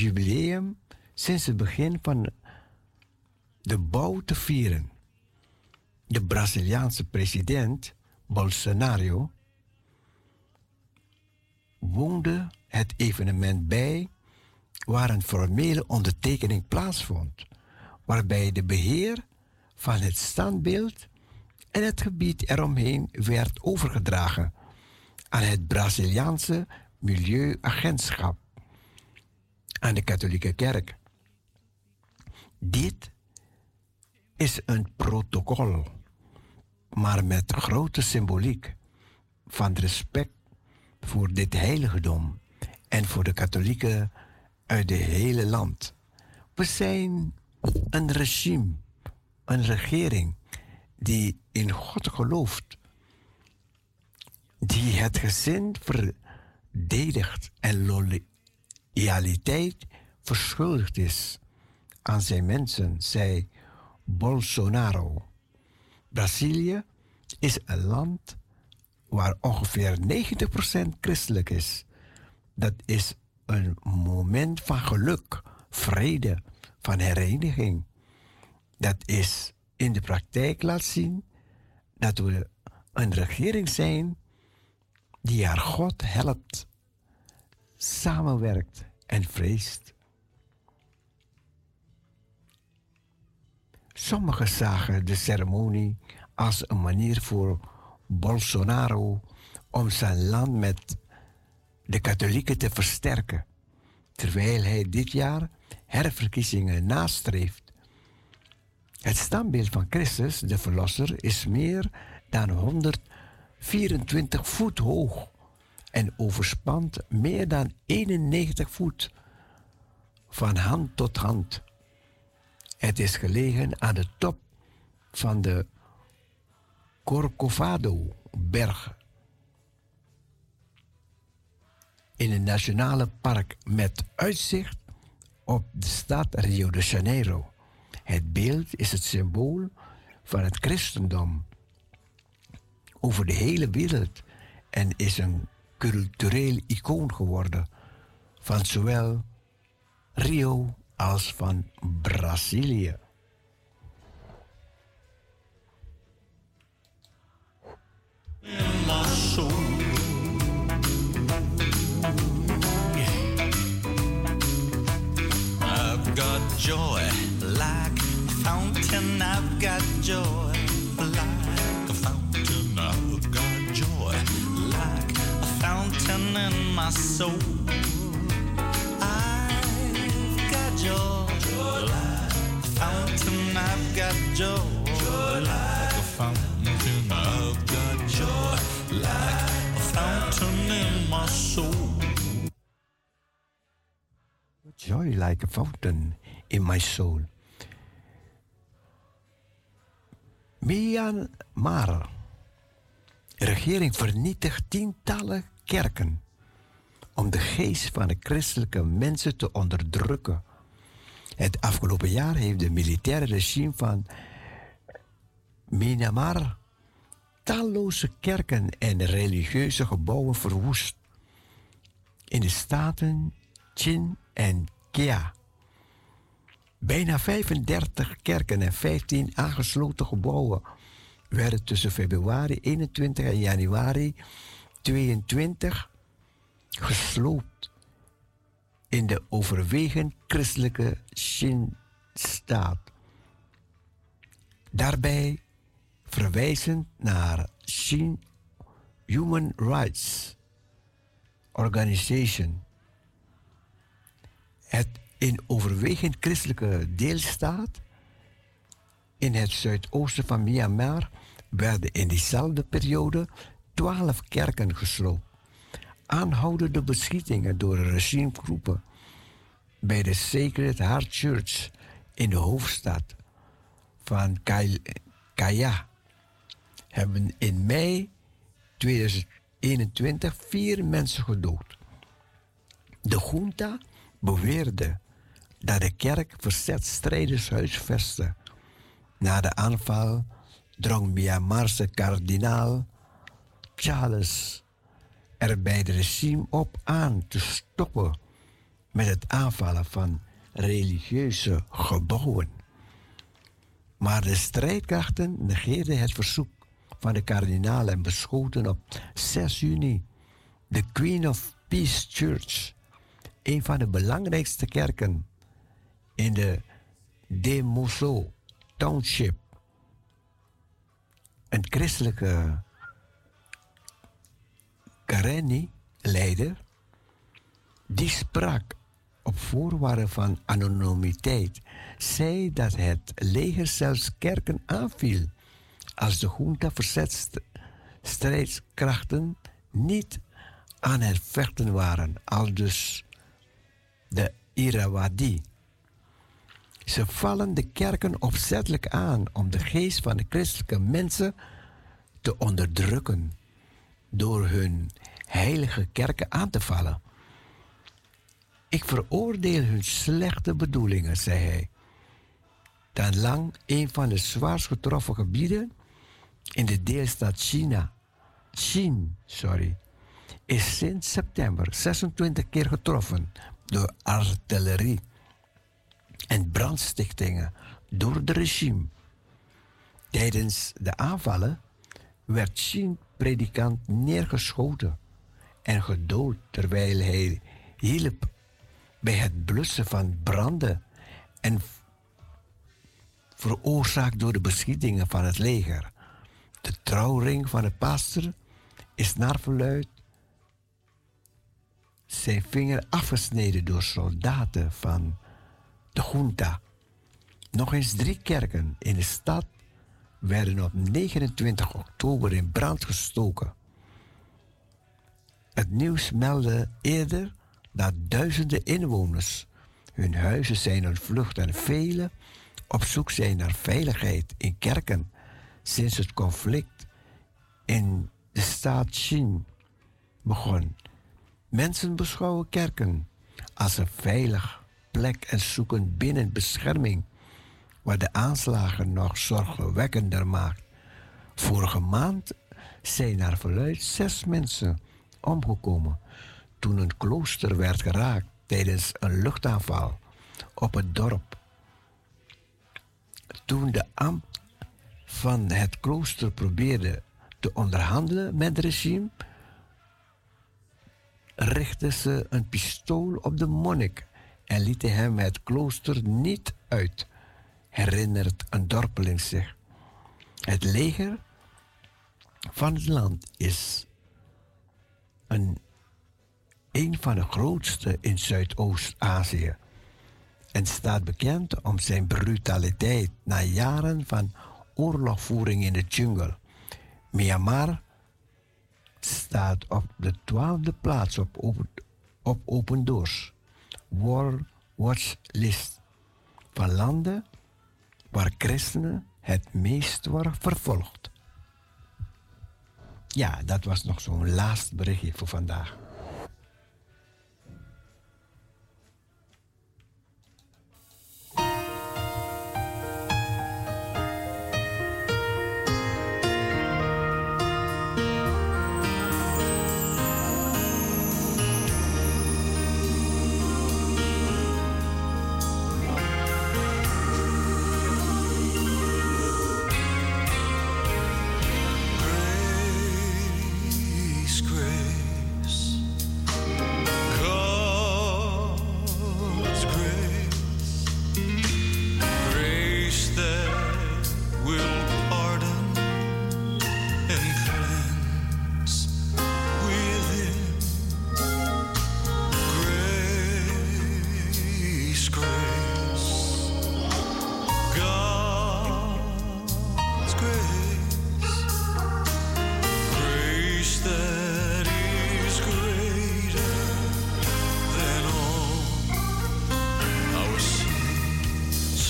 jubileum sinds het begin van de bouw te vieren. De Braziliaanse president Bolsonaro woonde het evenement bij waar een formele ondertekening plaatsvond, waarbij de beheer van het standbeeld en het gebied eromheen werd overgedragen aan het Braziliaanse Milieuagentschap, aan de katholieke kerk. Dit is een protocol, maar met grote symboliek van respect voor dit heiligdom en voor de katholieken uit het hele land. We zijn een regime, een regering die in God gelooft, die het gezin verdedigt en loyaliteit verschuldigd is aan zijn mensen, zei Bolsonaro. Brazilië is een land waar ongeveer 90% christelijk is. Dat is een moment van geluk, vrede, van hereniging. Dat is in de praktijk laat zien dat we een regering zijn die haar God helpt, samenwerkt en vreest. Sommigen zagen de ceremonie als een manier voor Bolsonaro om zijn land met de katholieken te versterken, terwijl hij dit jaar herverkiezingen nastreeft. Het standbeeld van Christus, de Verlosser, is meer dan 124 voet hoog en overspant meer dan 91 voet van hand tot hand. Het is gelegen aan de top van de Corcovado-berg in een nationale park met uitzicht op de stad Rio de Janeiro. Het beeld is het symbool van het christendom over de hele wereld en is een cultureel icoon geworden van zowel Rio als van Brazilië. I've got joy like a fountain. I've got joy my. I've got joy like fountain. I've got joy like a fountain. I've got like a fountain in my soul. Joy like a fountain in my soul. Myanmar. Regering vernietigt tientallen kerken om de geest van de christelijke mensen te onderdrukken. Het afgelopen jaar heeft de militaire regime van Myanmar talloze kerken en religieuze gebouwen verwoest. In de staten Chin en Kia. Bijna 35 kerken en 15 aangesloten gebouwen werden tussen februari 21 en januari 22 gesloopt in de overwegend christelijke Shin-staat. Daarbij verwijzend naar Shin Human Rights Organization. Het in overwegend christelijke deelstaat in het zuidoosten van Myanmar werden in diezelfde periode twaalf kerken gesloopt. Aanhoudende beschietingen door regimegroepen bij de Sacred Heart Church in de hoofdstad van Kaya hebben in mei 2021 vier mensen gedood. De junta beweerde dat de kerk verzetstrijders huisvestte. Na de aanval drong Myanmarse kardinaal Charles er bij het regime op aan te stoppen met het aanvallen van religieuze gebouwen. Maar de strijdkrachten negeerden het verzoek van de kardinaal en beschoten op 6 juni de Queen of Peace Church, een van de belangrijkste kerken in de Demoso Township. Een christelijke Kareni-leider, die sprak op voorwaarde van anonimiteit, zei dat het leger zelfs kerken aanviel als de junta verzetstrijdskrachten niet aan het vechten waren, al dus de Irawadi. Ze vallen de kerken opzettelijk aan om de geest van de christelijke mensen te onderdrukken door hun heilige kerken aan te vallen. Ik veroordeel hun slechte bedoelingen, zei hij. Dan lang een van de zwaarst getroffen gebieden in de deelstaat China, Xin, sorry, is sinds september 26 keer getroffen door artillerie en brandstichtingen door het regime. Tijdens de aanvallen werd Shin-predikant neergeschoten en gedood terwijl hij hielp bij het blussen van branden en veroorzaakt door de beschietingen van het leger. De trouwring van de pastor is naar verluid zijn vinger afgesneden door soldaten van de junta. Nog eens drie kerken in de stad werden op 29 oktober in brand gestoken. Het nieuws meldde eerder dat duizenden inwoners hun huizen zijn ontvlucht en velen op zoek zijn naar veiligheid in kerken sinds het conflict in de staat Xin begon. Mensen beschouwen kerken als een veilig plek en zoeken binnen bescherming, wat de aanslagen nog zorgwekkender maakt. Vorige maand zijn naar verluid zes mensen omgekomen toen een klooster werd geraakt tijdens een luchtaanval op het dorp. Toen de ambt van het klooster probeerde te onderhandelen met het regime, richtten ze een pistool op de monnik en lieten hem het klooster niet uit, herinnert een dorpeling zich. Het leger van het land is een, een van de grootste in Zuidoost-Azië en staat bekend om zijn brutaliteit na jaren van oorlogvoering in de jungle. Myanmar staat op de twaalfde plaats op op open Doors World Watch List van landen waar christenen het meest worden vervolgd. Ja, dat was nog zo'n laatst berichtje voor vandaag.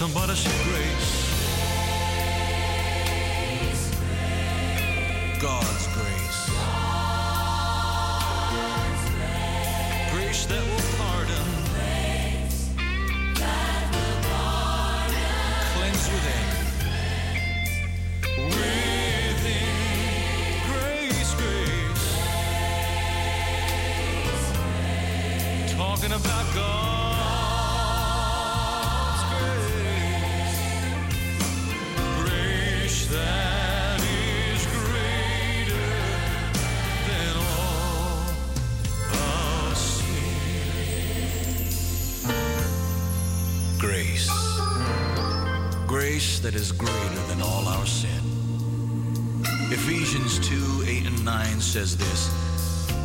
Somebody say grace.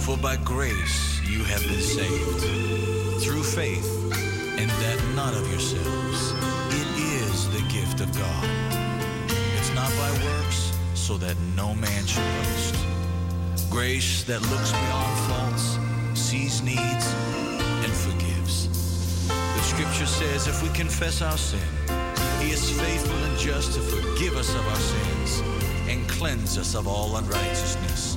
For by grace you have been saved through faith, and that not of yourselves. It is the gift of God. It's not by works, so that no man should boast. Grace that looks beyond faults, sees needs, and forgives. The scripture says if we confess our sin, he is faithful and just to forgive us of our sins and cleanse us of all unrighteousness.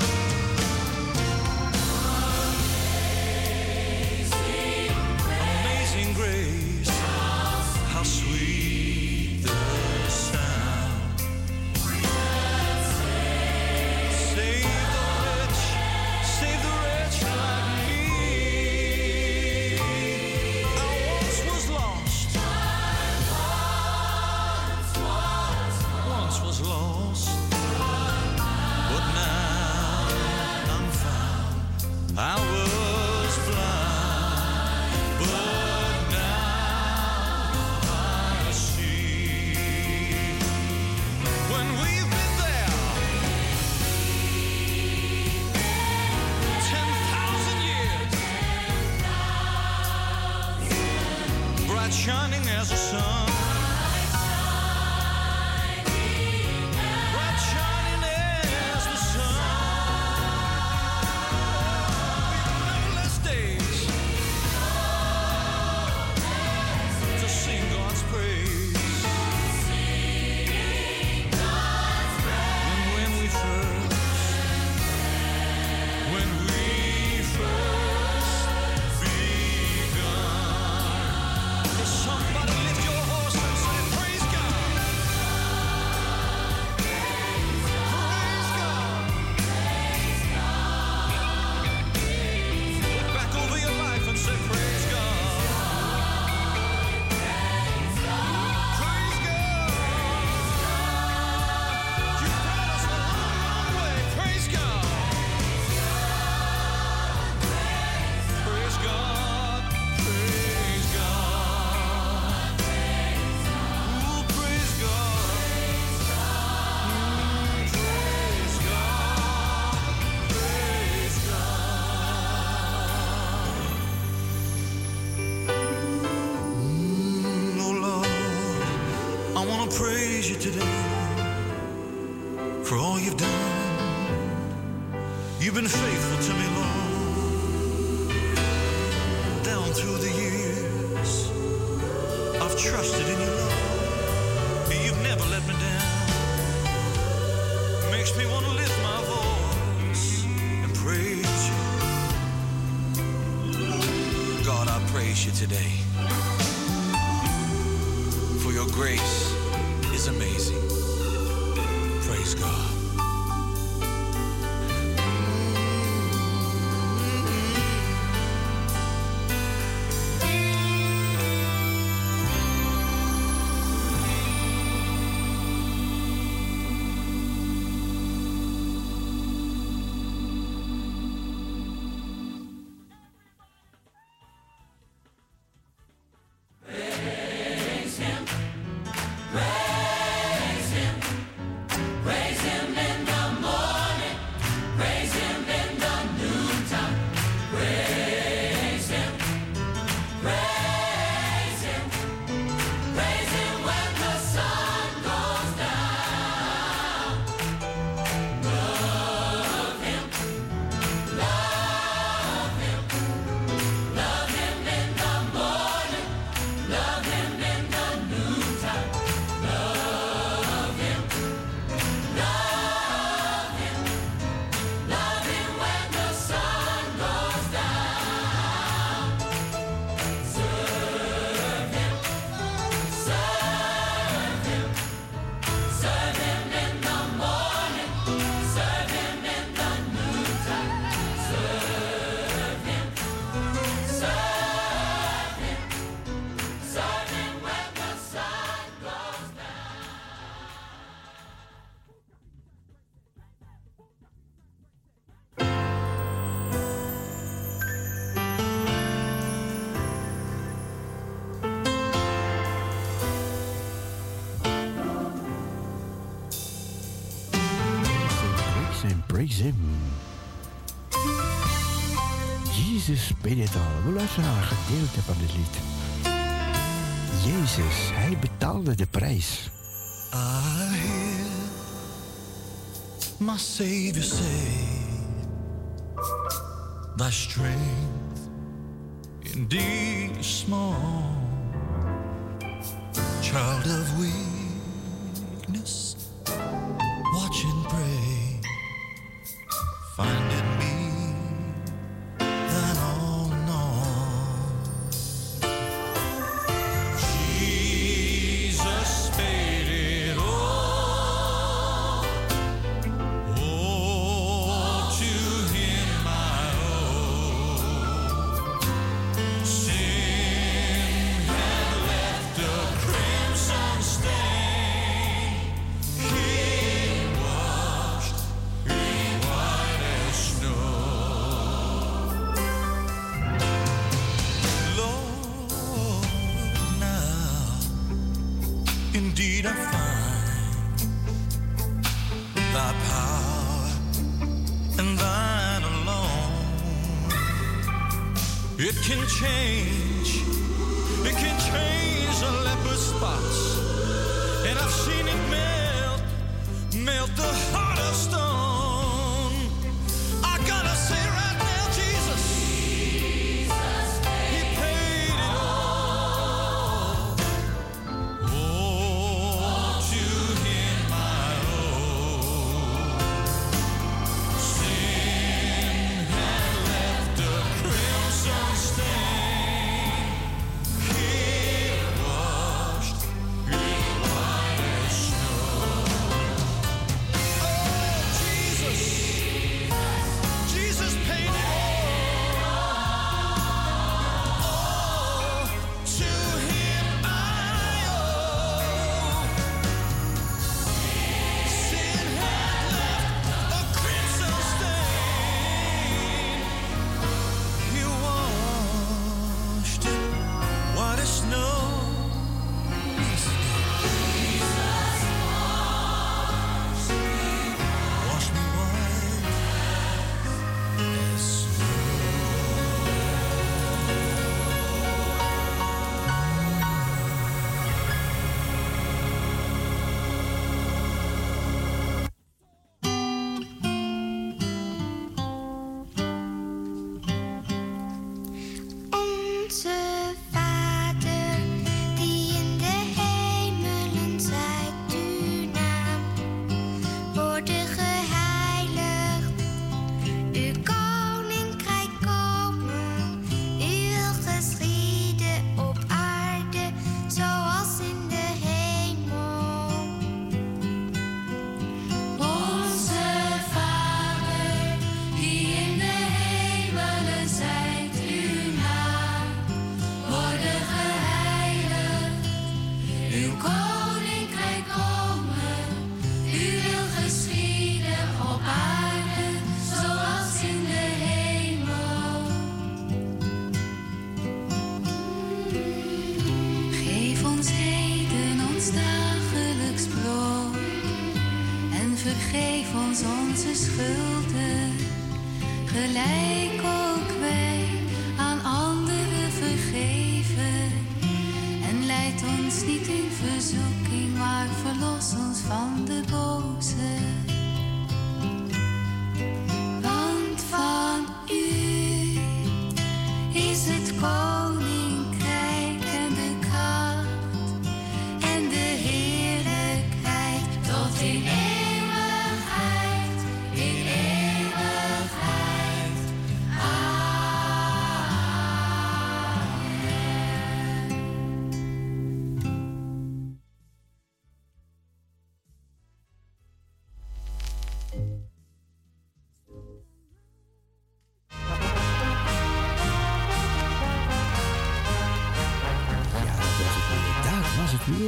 You've been faithful to me, Lord, down through the years. I've trusted in your love. You've never let me down. Makes me want to lift my voice and praise you. God, I praise you today. For your grace is amazing. weet het al. We luisteren naar een gedeelte van dit lied. Jezus, hij betaalde de prijs. I hear my Savior say, Thy strength indeed is small, child of We. melt the heart of stone.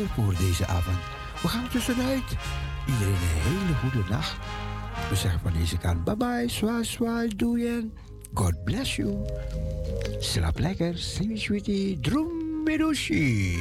voor deze avond. We gaan tussenuit. Iedereen een hele goede nacht. We zeggen van deze kant bye bye, swa zwaai, doeien. God bless you. Slaap lekker, sweetie, sweetie, droom, medoshi.